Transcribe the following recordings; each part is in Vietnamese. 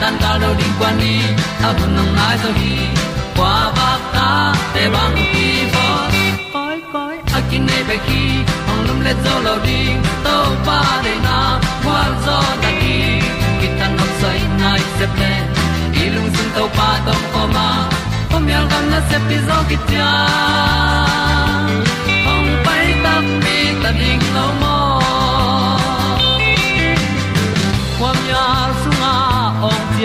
tan cao do đi qua đi, ta bu nang mai zo gi qua ba ta te bang ki bo koi koi a kin nei be ki ong lum le zo lo di to pa de na kwa zo ta ki ki tan nok sai nai se ple lung sun to pa tom ko ma. Pom yal gam na se pi zo ki tia ong pai ta mi ta ding lo mo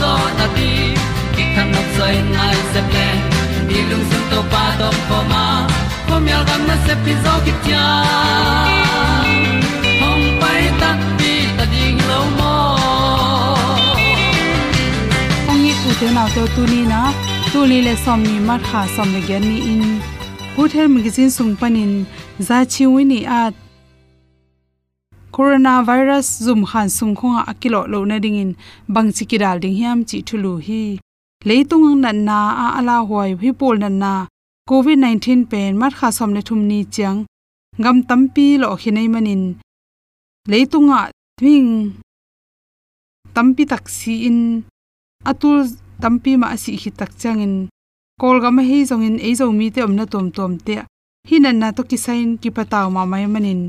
zo na ti ki kan nok sai nai se ple ni lung sun to pa do po ma. Pom yal gam na se pi zo ki tia hong pai ta pi ta ding lo mo ong ni u te naw te tu ni na? Tu ni le som ni mat kha som le gen ni in. Hu the magazine sung panin za chi wi at Corona coronavirus zum khan sung khonga akilo lo na ding in bang chiki dal ding hiam chi thulu hi. Leitung nan na a ala hoi hi pol nan na. Covid 19 pen mat kha som le thum ni chang ngam tampi lo khinai manin leitunga thing tampi taksi in. Atul tampi ma si hi tak changin kol gam hi zongin ei zo mi te omna tom tom te. Hinan na to kisain ki pataw ma mai manin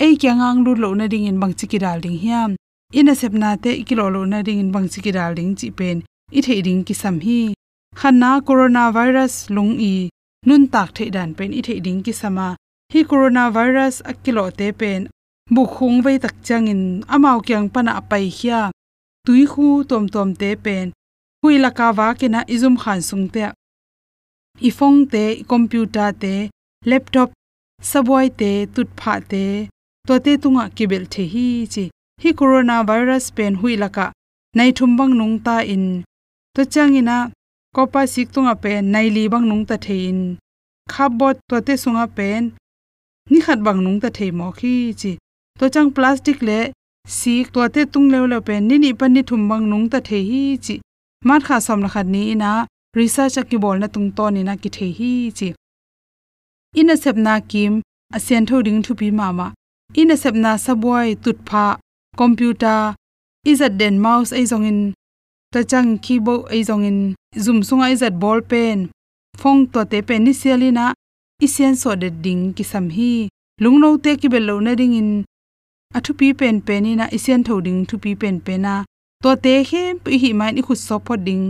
ei kya ngang lu lo na ding in bang chi ki dal ding hiam. Ina sep na te ki lo lo na ding in bang chi ki dal ding chi pen. I thei ding ki sam hi. Khana corona virus lung i. Nun tak thei dan pen i thei ding ki sama. Hi coronavirus akilo te pen. Bu khung vei tak changin amao kyang pana pai hia. Tui khu tom tom te pen. Hui la ka wa ke na izum khan sung te. I phong te, computer te, laptop sabwai te, tut pha te to te tunga kibel the hi chi. Hi corona virus pen hui laka. Nai thum bang nung ta in. To changina kopa sik tunga pen nai li bang nung ta thein khabot to te sunga pen. Ni khat bang nung ta thei mo khi chi. To chang plastic le sik to te tung le le pen ni ni pan ni thum bang nung ta thei hi chi. Mar kha som la khat ni na research ki bol na tung to ni na ki thei hi chi. Ina sep na kim asian tho ding thu pi mama ina sepna sabwai tutpha computer izat den mouse ai zong in ta chang keyboard ai zong in zoom sunga izat ball pen. Phong to te pen ni sialina isian so de ding ki sam hi lungno te ki bel lo na ding in. Athu pi pen pen ina isian thoding thu pi pen pena to te he, pi hi mai ni khu so pho ding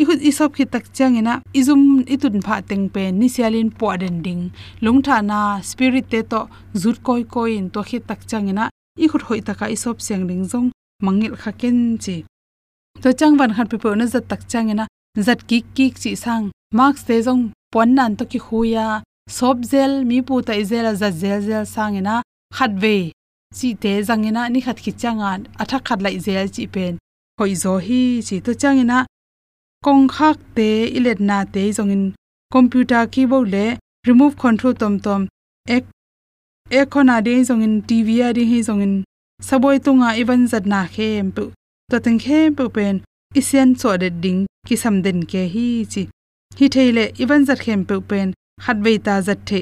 ihut isop khi tak chang ina. Izum itun pha teng pe ni sialin po den ding. Long tha na spirit te to zut koi koi in to khi tak changena i khut hoi taka isop seng ring jong mangil kha ken chi. To chang ban khat pe po na zat tak chang ina. Zat ki ki chi sang. Marks te jong pon nan to ki huya sop zel, mi pu ta izela za zel zel sang ina. Khat ve chi te zangena ni khat ki changa atha khat lai zel chi pen. Hoi zo hi chi to chang ina kong khak te ilet na te zongin computer keyboard le remove control tom tom ek ek khona de zongin tv a de hi zongin saboi tunga even zat na khem pu to teng khem pu pen isian so de ding ki sam den ke hi chi hi theile even zat khem pu pen khat ve ta zat the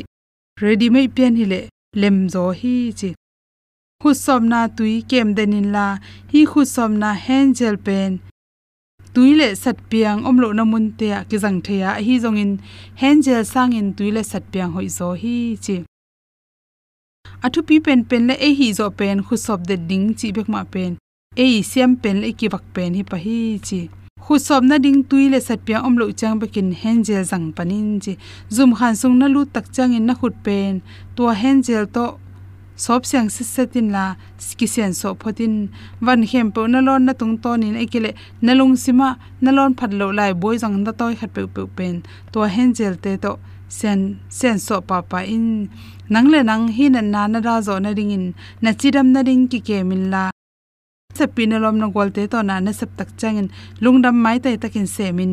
ready mai pian hi le lem zo hi chi khu som na tui kem denin la hi khu som na hen gel pen tuile satpiang omlo namun te ki jang theya hi zongin hengel sangin tuile satpiang hoi zo hi chi. Athu pi pen pen le e hi zo pen, khu sob de ding chi bek ma pen. E siam pen le ki bak pen hi pa hi chi. Khu sob na ding tuile satpiang omlo chang bekin hengel jang panin chi. Zum khan sung na lu tak changin na khut pen. To hengel to sop siang si setin la ski sian so photin van hem pe na lon na tung ton in ekile na lung sima na lon phat lo lai boi jang da toy khat pe pe pen. To hen jel te to sen sen so pa pa in. Nang le nang, hi na na na ra zo na ring in. Na chiram na ring ki ke min la. Se pinalom na gol te to na na sep tak changin lungdam mai te takin se min.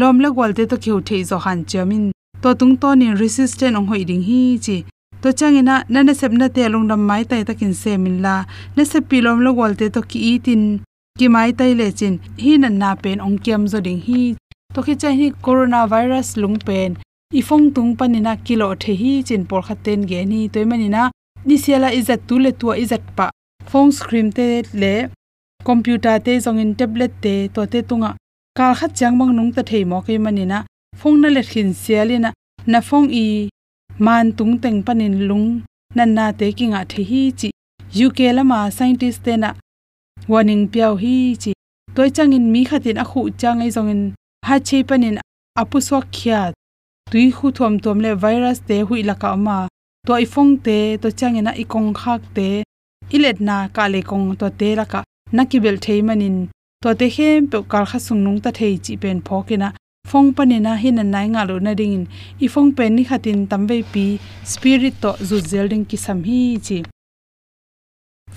Lom la gol te to khiu thei zo han chamin to tung to ni resistant ong hoi ding hi chi to na theo lùng te lungdam mai tai takin se min la na se pilom lo golte to ki itin ki mai tai le chin. Hi na na pen ong kiam zo ding hi. To khi chai hi corona virus lung pen. I phong tung panina kilo the hi chin por khaten ge ni toy manina ni siala izat tu le tu izat pa. Phone screen te le, computer te zong in tablet te to te tunga. Kal khat chang mang nong ta thei mo ke manina phong na le khin sialina na phong i man tung teng panin lung, nan na te kinga the hi chi. Uk lama scientist te na. Warning piao hi chi. Toy changin mi khatin a khu changai zongin ha che panin apu so khia tui khu thom tom le virus te hui laka ma to phong te, to changena i kong khak te. Ilet na ka le kong to te laka. Nakibel thei manin. To te hem pe kal kha sung nung ta thei chi pen phokina phong panina hin an nai nga lo na ding in i phong pen ni khatin tambe pi, spirit to zu zelding ki sam hi chi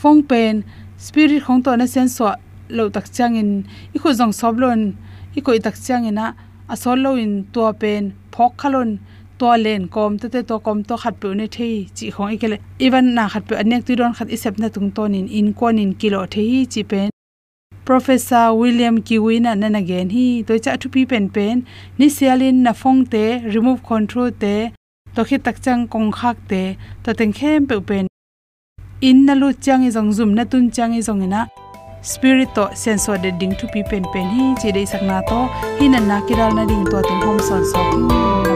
phong pen spirit khong to na sen so lo tak chang in i khu jong sob lon, i koi tak chang ina a sol lo in to pen, phok khalon to len kom te te to kom to khat pe ne thei chi khong ikele even na khat pe anek ti don khat isep na tung ton in in kon in kilo thei chi pen professor william kiwina nan again hi to cha thu pi pen pen, ni sialin na phong te, remove control te to khi tak chang kong khak te, to teng khem pe pen in na lu chang i jong zum, na tun chang i jong ina spirit to sensor de ding thu pi pen pen hi che dei sakna to, hi na na kiral na ding to teng hom son so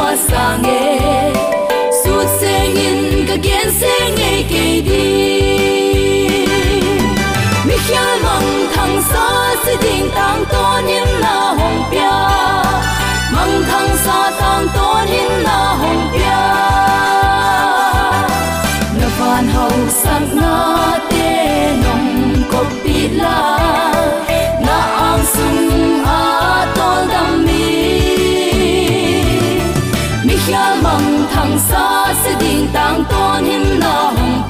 qua xa nghe suốt sẽ in cả kiến sẽ nghe kể đi mi khía mong thằng xa sẽ tình tăng to nhìn là hồng pia mong thằng xa tăng to nhìn là hồng pia nợ phan hậu sắc na tê nồng cốc bị na ang sung cha mong thằng xa sẽ đình tang tôn him na hùng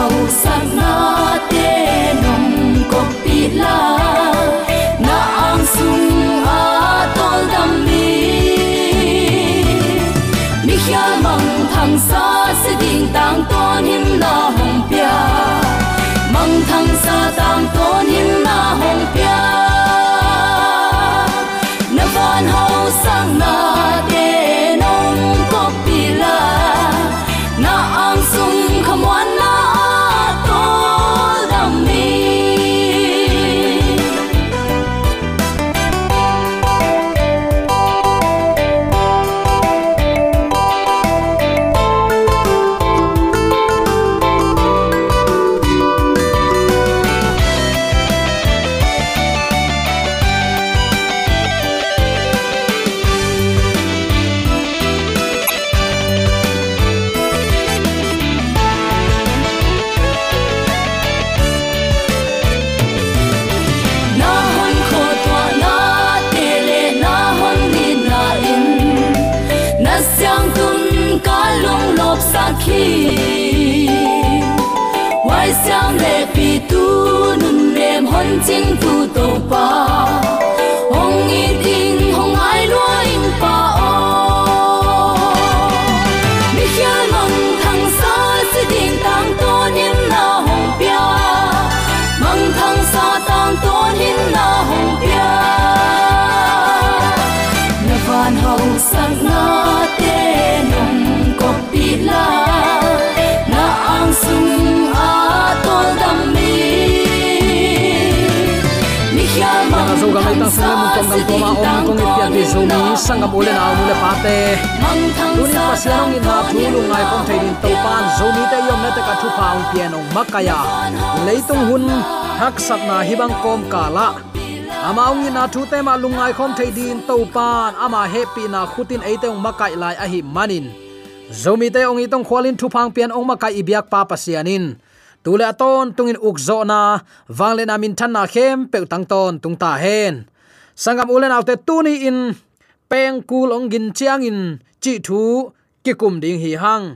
van hau na ching tổ to tang sangay mong tom gam toma om kong ipya ti zomi sanga ule na mule pate mang thang Tunin sa pasyanong ina tulong ngay kong thay din taupan zomi te yom na te ka thupa ang pianong makaya leitung hun haksat na hibang kom kala ama ong na thu te ma lungai khom thei din taupan ama happy na khutin eite ong makai lai a hi manin zomi te ong itong khwalin thupang pian ong makai ibyak pa pasianin tule aton tungin ukzo na wangle na min than na khem pe tang ton tung ta hen sangam ulen autte tuni in, peng kul ong gin chiang in, chi thu ki kum ding hi hang.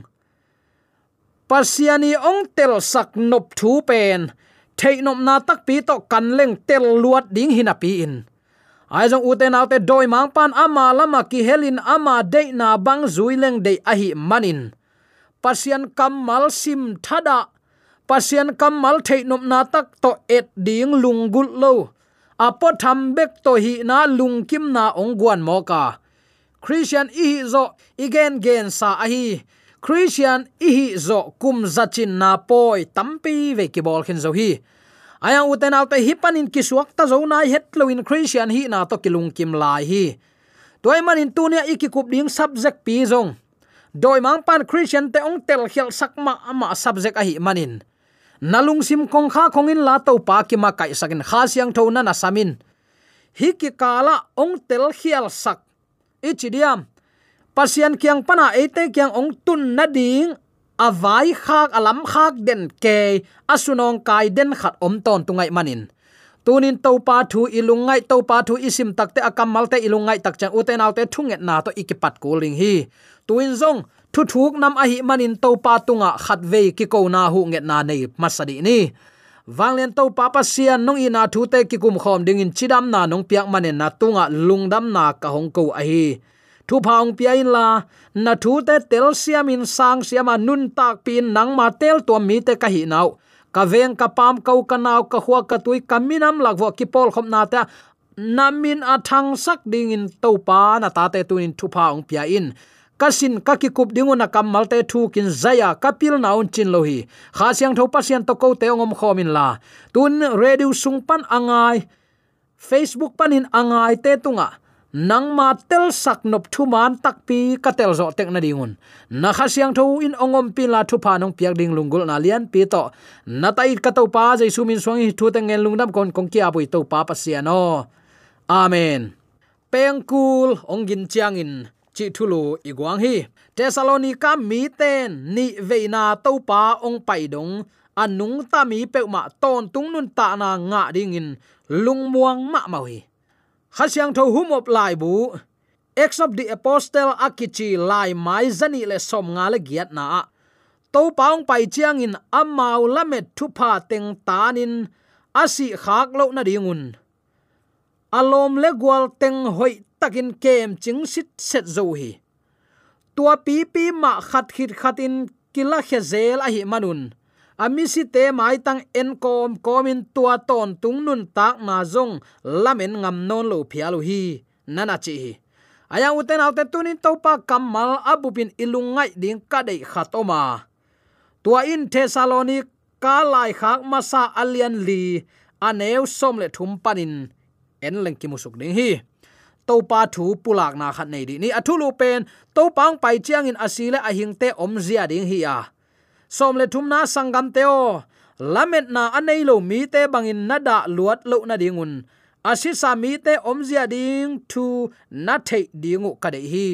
Pasiani ong tel sak nop thu pen, thei nop na tak pi to kan leng tel luat ding hina pi in. Ai jong uten autte doi mang pan ama lama ki helin ama de na bang zui leng de a hi manin. Pasian kamal sim thada. Pasian kamal thei nop na tak to et ding lungul lo apo tham bek to hi na lung kim na ong guan mo ka christian i hi zo igen gen sa a hi christian i hi zo kum zachin na poi tampi ve ki bol khin zo hi. Aya uten in hipanin kisuak ta zo na het loin christian hi na to kilung kim lai hi. Toy manin tunia ikikup ding subject pi zong. Doi mang pan christian te ong tel khel sakma ama subject a hi manin nalung sim kong kha khongin la to pa ki ma kai sakin kha siang tho na na samin. Hi ki kala ong tel khial sak. Ichidiam pasian kyang pana ate kyang ong tun na ding. Avai khak alam khak den ke. Asunong kai den khat om ton tungai manin. Tunin to pa thu ilungai to pa thu isim takte akamal te ilungai tak chang uten alte thunget na to ikipat kuling hi. Tuin zong thu thuk nam ahi manin to pa tunga khat ve ki ko na hu nget na nei masadi ni. Wanglen to pa pa sian nong ina thu te ki kum khom ding in chidam na nong piak manen na tunga lungdam na ka hong ko a hi. Thu ông pia in la, na thu te tel siam in sang siam nun tak pin nang ma tel to mi te ka hi nau. Ka veng, ka pam kau ka nau, ka huwa ka tui kaminam lakwa ki pol khom na ta namin athang sak ding in to pa na ta te tuin thu phang pia in kasin kaki kup dingu na kam malte thu kin zaya kapil naun chin lohi. Kha siang tho pasien to ko te ongom khomin la. Tun radio sung pan angai, facebook panin angai te tunga. Nang ma tel sak nop thu man tak pi ka tel zo tek na dingun. Na kha siang tho in ongom pi la thu pa nong piak ding lungul na lian pi to. Na tai ka to pa jai su min swang hi thu te ngel lungdam kon kong kia bui to pa pasiano. Amen. Pengkul ongin chiang in chi thulu igwang hi tesalonica mi ten ni veina to pa ong pai dong anung ta mi pe ma ton tung nun ta na nga ding in lung muang ma mau hi khasyang tho hum op lai bu ex of the apostle akichi lai mai zani le som nga le giat na to paung pai chiang in amau lamet thu pa teng tanin asi khak lo na dingun alom le gwal teng hoi takin kem ching sit set zo hi. Tua pi pi ma khat khit khatin kila khe zel a hi manun. Ami si te mai tang en kom komin tua ton tung nun tak na zong lamen ngam non lo phialu hi. Nana chi hi. Aya uten alte tunin topa kamal abupin ilungai ding kadai khatoma tua in thessaloni ka lai khak masa alian li aneu som le thum panin. En lengki musuk ding hi to pa thu pulak na khat nei di ni. Athulu pen to pang pai chiang in asile a hing te om zia ding hi a. Som le thum na sangam teo lamet na anei lo mi te bangin nada luat lo na dingun asisa mi te om zia ding thu na thei dingu ka dei hi.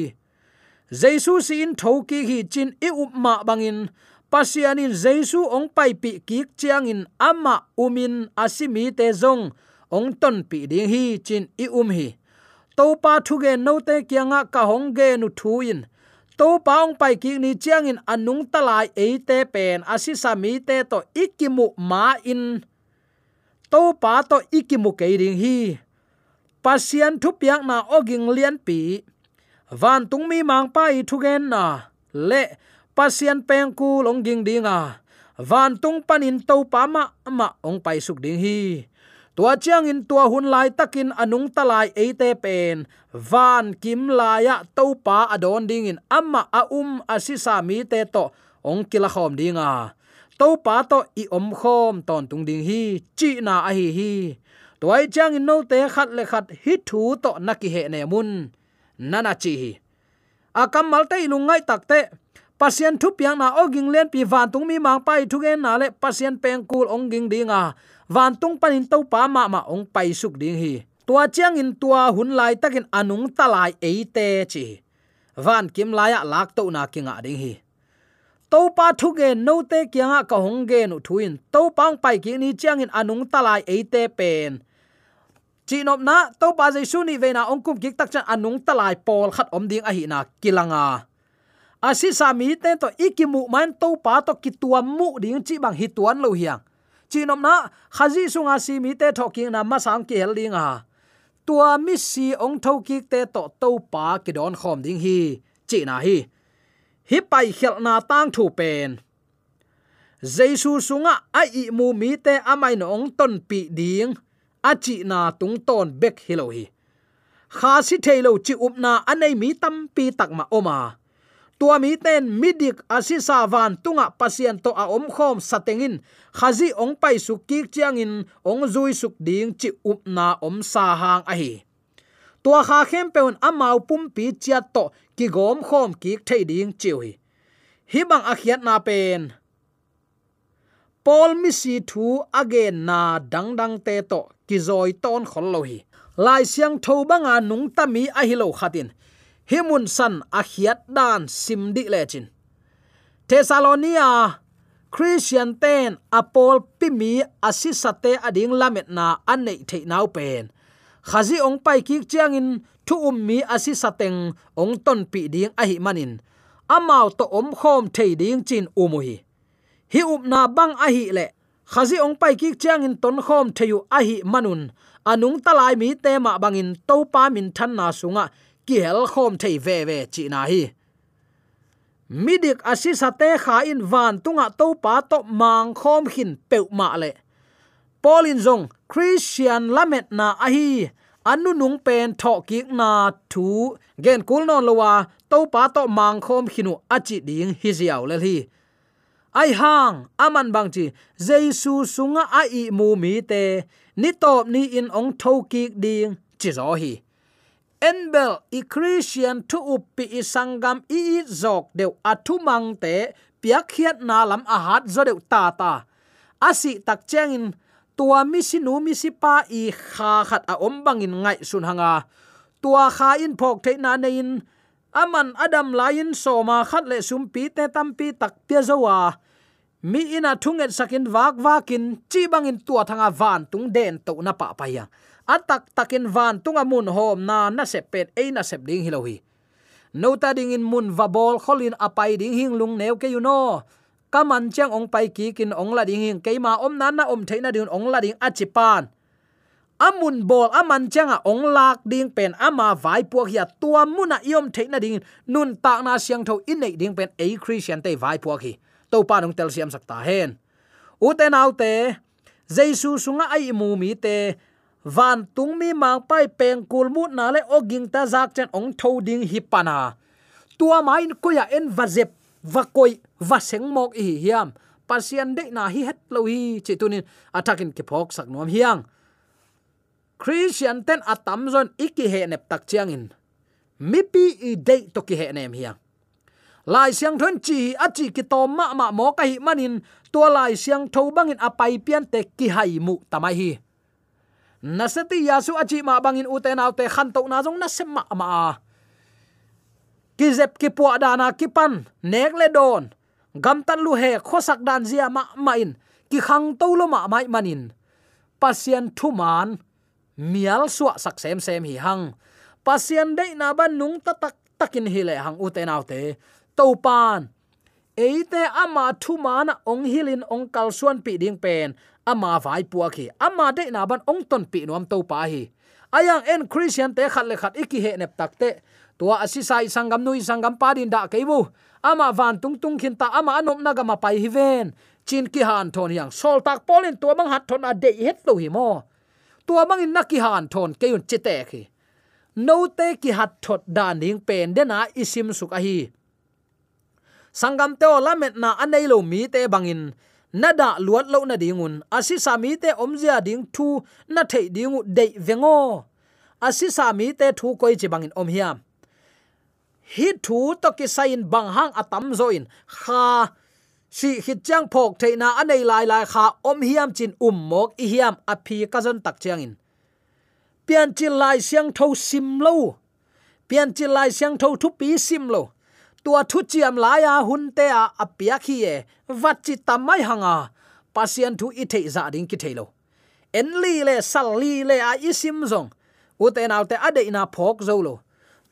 Jesu sin thoki hi chin i upma bangin. Pasianin jesu ong pai pi kik chiang in ama umin asimi te zong. Ong ton pi ding hi chin i um hi to pa thu ge no te kyanga ka hong ge nu thu in to paung pai ki ni chiang in anung talai e te pen asisa mi te to ikimu ma in to pa to ikimu ke ring hi pasian thu piang na oging lian pi van tung mi mang pai i thu gen na le pasian peng ku long ging dinga van tung panin to pa ma ma ong pai suk ding hi tua chiang in tua hun lai takin anung talai eite pen. Van kim laya to pa adon ding in amma a um asisa mi te to. Ong kila khom dinga. To pa to i om khom ton tung ding hi. Chi na a hi hi. Toy chiang in no te khat le khat hi thu to naki he ne mun. Nana chi hi. Akam mal te ilungai takte pasien thu piang na oging len pi van tung mi mang pai thu gen na le pasien peng kul ong ging dinga van tung panin to pa ma ma ong pai suk ding hi. Tua chiang in tua hun lai takin anung talai eite chi. Van kim laya lak to na kinga ding hi. To pa thu ge no te kyanga ka hong ge nu thuin to pang pai ki ni chiang in anung talai eite pen. Chi nop na to pa jaisu ni ve na ong kum kik tak chan anung talai pol khat om ding a hi na kilanga asi sa mi te to ikimu man to pa to kituam mu ding chi bang hituan lo hiang. Chinom na khazi sunga si mi te thoking na ma sang ki hel a. Tua mi si ong tho ki te to to pa ki don khom ding hi. Chi na hi. Hi pai khel na tang thu pen. Jesu sunga ai i mu mi te amai no ong ton pi ding. A chi na tung ton bek hilo hi. Kha si thailo chi up na anei mi tam pi tak ma oma tua mi ten midik asisa van tunga pasien to a om khom satengin. Khazi ong pai su ki chiang in ong zui suk ding chi up na om sa hang a hi tua kha khem peun amau pum pi chia to ki gom khom ki thei ding chiu hi hi bang a khiat na pen. Paul mi si thu again na dang dang te to ki zoi ton khol lo hi. Lai siang tho banga nung tami a hi lo khatin himun san a dan simdi lechin thessalonia, christian ten, apol pimi, asisate ading lamet na anei theinau pen. Khazi ong pai ki chiang in, thu um mi asisateng, ong ton pi ding Ahi manin. Amao to om khom thei ding chin umuhi hi up na bang Ahi le. Khazi ong pai ki chiang in ton khom theyu Ahi manun. Anung talai mi te ma bangin to pa min than na sunga kiel khom thei ve ve chi na hi. Midik asisa te kha in van tunga to pa to mang khom hin peu ma le. Polin zong, christian lamet na a hi. Anu nung pen tho ki na thu. Gen kul non lowa, to pa to mang khom khinu achi ding hi ziaw le hi. Ai hang, aman bang chi, jesu sunga a i mu mi te. Ni top ni in ong tho ki ding, chi zo hi enbel i christian thu upi i sangam i zok deu athu mang te piak khiat na lam a hat zo deu ta ta. Asi tak cheng in tua mi si nu mi si pa i kha khat a om bangin ngai sun hanga. Tua kha in phok the na nei in, aman adam lain soma khat le sum pi te tam pi tak pia zowa mi ina thunget sakin wak wakin chi bangin tua thanga van tung den to na pa pa ya atak takin van tunga mun hom na na se pet e na sep ding hilohi. No ta ding in mun va bol kholin apai ding hing lung neu ke you know kaman chang ong pai ki kin ong la ding hing keima om nan na om theina ding ong la ding achipan amun bol aman changa ong lak ding pen ama vai puak hi tua muna yom theina ding nun ta na siang tho in nei ding pen a christian te vai puak hi. To pa nong tel siam sakta hen. Uten autte jesu sunga ai mu mi te van tung mi mang pai peng kul mu na le oging ta zak chen ong tho ding hi pana tua mai ko ya en vazep vakoi vaseng mok hi hiam. Pasian de na hi het lo hi che tunin atakin ke phok sak nom hiang. Christian ten atam zon iki he nep tak chiang in. Mi pi i de to ki he nem hiang. Lai siang thon chi a chi ki to ma ma mo ka hi manin tua lai siang tho bangin apai pian te ki hai mu tamai hi nasati yasu achi ma bangin uten autte khan to na jong na sem ma ma. Ki zep, ki pu dana ki pan, nek le don. Gam tan lu he khosak dan zia ma ma in. Ki khang to lo ma mai manin pasien thu man, mial suwa sak sem sem hi hang. Pasien de na ban nung ta tak takin hi le hang uten autte to pan. Eite ama thu man ong hilin ong kal suan pi ding pen ama vai puaki ama de na ban ong ton pi nuam to pa hi. Ayang en christian te khat le khat iki he nep takte tua asisai sangam nui sangam padin da keibu ama van tung tung khin ta ama anom na ga ma pai hi ven. Chin ki han thon yang sol tak polin tua mang hat thon a de het lo hi mo. Tua mang in na ki han thon ke yun chite khi. No te ki hat thot dan ding pen de na isim suk a hi. Sangam te ola met na anei lo mi te bangin nada luat lo na dingun asi sami te omzia ding thu, na thei dingu dei vengo. Asi sami te thu koi chi bangin om hiam. Hi thu to ki sain bang hang atam zoin. Kha, si hit chang phok theina anei lai lai kha om hiam chin um mok i hiam a phi ka zon tak chiang in. Pian chi lai siang tho sim lo. Pian chi lai siang tho thu pi sim lo tua thu chiam laya hun te a apia khi e wat chi tamai hanga. Pasien thu i thei za ding ki thelo. En li le, sal li le a isim zong. U te nau te ade ina phok zo lo.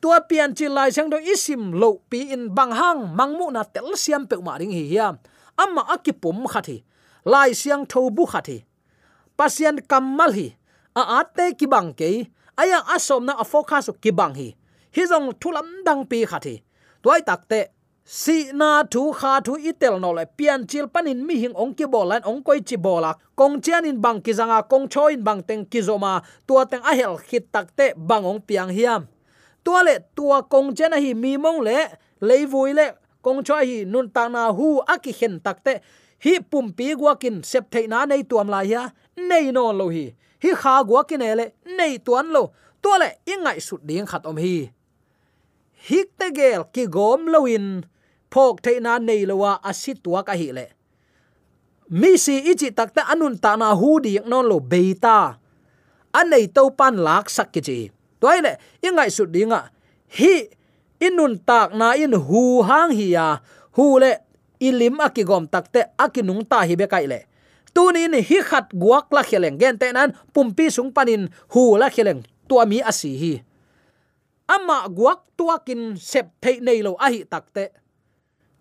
Tua pian chi lai sang do isim lo pi in bang hang mangmu na tel siam pe ma ring hi hiam amma akipum khathi lai siang tho bu khathi pasien kamal hi. A ate ki bang ke aya asom na a focus ki bang hi. Hi zong thulam dang pi khathi toy takte si na thu, kha thu, itel no le, pian chil panin mi hing ong ki bolan ong koi chi bola kong chian in bang ki zanga, kong choin bang teng ki zoma tua teng a hel khit takte bang ong piang hiam. Tua le, tua kong chen hi mi mong le vui le, kong cho hi nun ta na hu aki hen takte hi pum pi gwakin sep thei na nei tuam la ya nei no lo hi. Hi kha gwakin ele nei tuan lo. Tua le, ingai sut ding khat om hi hik gel ki gom loin phok theina nei lowa asit tua ka hi le. Mi si ichi takta anun ta na hu di non lo beta anei to pan lak sak ki chi. Toy le ingai su dinga hi, inun tak na in hu hang hi ya. Hu le ilim akigom takte akinung ta hi be kai le. Tunin hi khat guak la kheleng gen te nan pumpi sung panin hu la kheleng tua mi asi hi ama guak tuakin sep thei nei lo ahi takte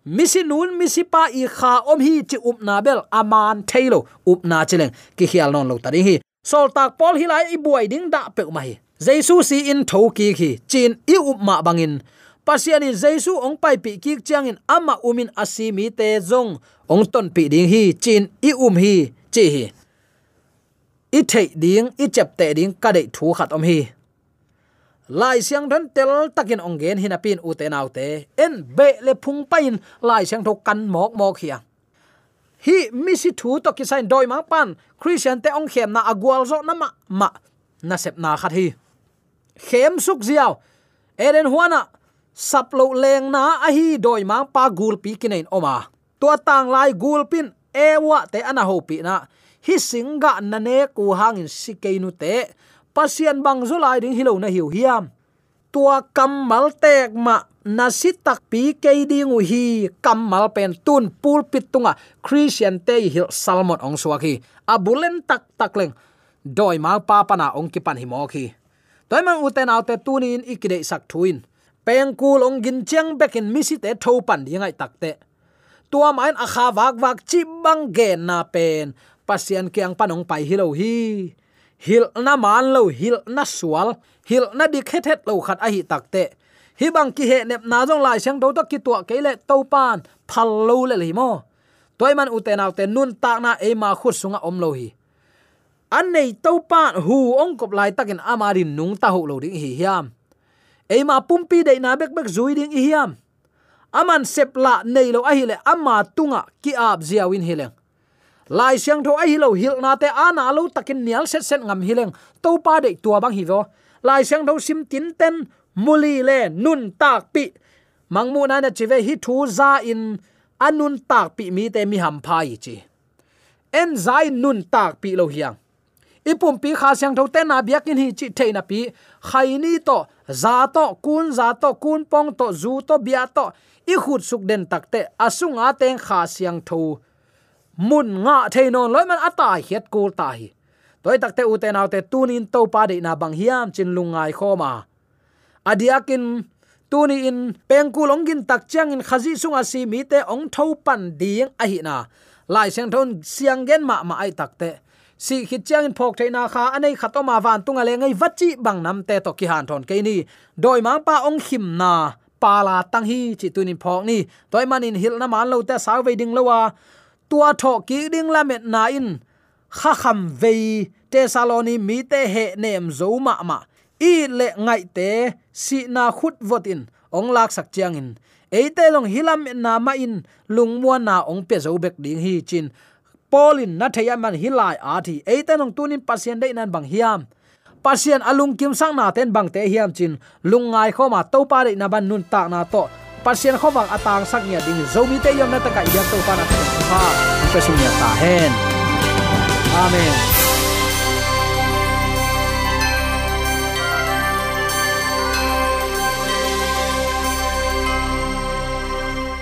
misi nun, misi pa i kha om hi chi up na bel aman thailo up na chileng. Ki hial non lo tari hi. Sol tak pol hi lai i buai ding da pe ma hi. Jaisu si in thoki khi chin i upma bangin. Pasiani jesu ong pai pi ki changin ama umin asimi te zong. Ong ton pi ding hi, chin i um hi, chi hi. I thei ding, i chep te ding, ka dei thu khat om hi lai siang thon tel takin ong gen hina pin u te nau te. En be le phung pain lai siang tho kan mok mok hiang hi mi si thu to ki sain doi mang pan. Christian te ong khem na agwal zo na ma ma, na sep na khat hi. Khem suk ziaw. Eren huana, sap lo leng na a hi doi mang pa gul pi kinain oma. Tua tang lai gul pin ewa te ana ho pi na. Hi singa na ne ku hangin sikeinu te pasian bang zulai ding hilo na hiu hiam tua kamal tek ma na sitak pi ke ding hi kamal pen tun pul pitunga à. christian te hil salmon ong suaki abulen à tak tak leng. Doi ma pa pana ong ki pan hi mo khi. Toy mang uten autte tunin ikide sak thuin peng kul ong gin chang bekin misi te tho pan dingai takte tua main à a wak wak chi bang gen na pen pasian kyang panong pai hilo hi hil na man lo, hil na sual, hil na dik het het lo khat a hi takte hi bang ki he nep na jong lai sang do to ki tua ke le to pan, phal lo le li mo. Toy man uten autte nun tak na e ma khut sunga om lo hi. An nei to pan hu ong kop lai takin amarin nung ta ho lo ding hi hiam. Eima pumpi de na bek bek zui ding hi hiam. Aman sepla nei lo a hi le ama tunga ki ap ziawin hileng lai siang tho ai hi lo hil na te ana lo takin nial set set ngam hileng to pa de tua bang hi vo. Lai siang tho sim tin ten muli le nun tak pi. Mangmu na na chive hi thu za in anun tak pi mi te mi ham phai chi. En zai nun tak pi lo hiang. Ipum pi kha siang tho te na biakin hi chi theina pi. Khaini to, za to kun, za to kun, pong to, zu to bia to. I khut suk den takte asunga teng kha siang tho mun nga theinon loi man ata hiat kul ta hi. Toy takte u te naw te tunin to pa de na bang hiam chin lungai khoma. Adiakin tuni in pengku longin tak chang in khazi sunga si mi te ong tho pan ding a hi na. Lai seng thon siang gen ma ma ai takte si khit chang in phok theina kha anei khatoma van tunga le ngai vachi bang nam te to ki han thon ke ni. Doi mang pa ong khim na pala tang hi chi tunin phok ni. Toy manin hil na man lo te saw ve ding lowa tua tho ki ding la met na in. Kha kham ve te saloni mi te he nem zo ma ma. I le ngai te si na khut votin ong lak sak chiang in. Eite long hilam na ma in. Lung mua na ong pe zo bek ding hi chin. Polin na thaya man hilai a thi. Eite long tunin pasien dei nan bang hiam. Pasien alung kim sang na ten bang te hiam chin. Lungai khoma to pa de na ban nun ta na to. Pasien khowang atang sak nya ding. Zomi te yom na ta ka yak to pa na ta pe sum ya ta hen amen.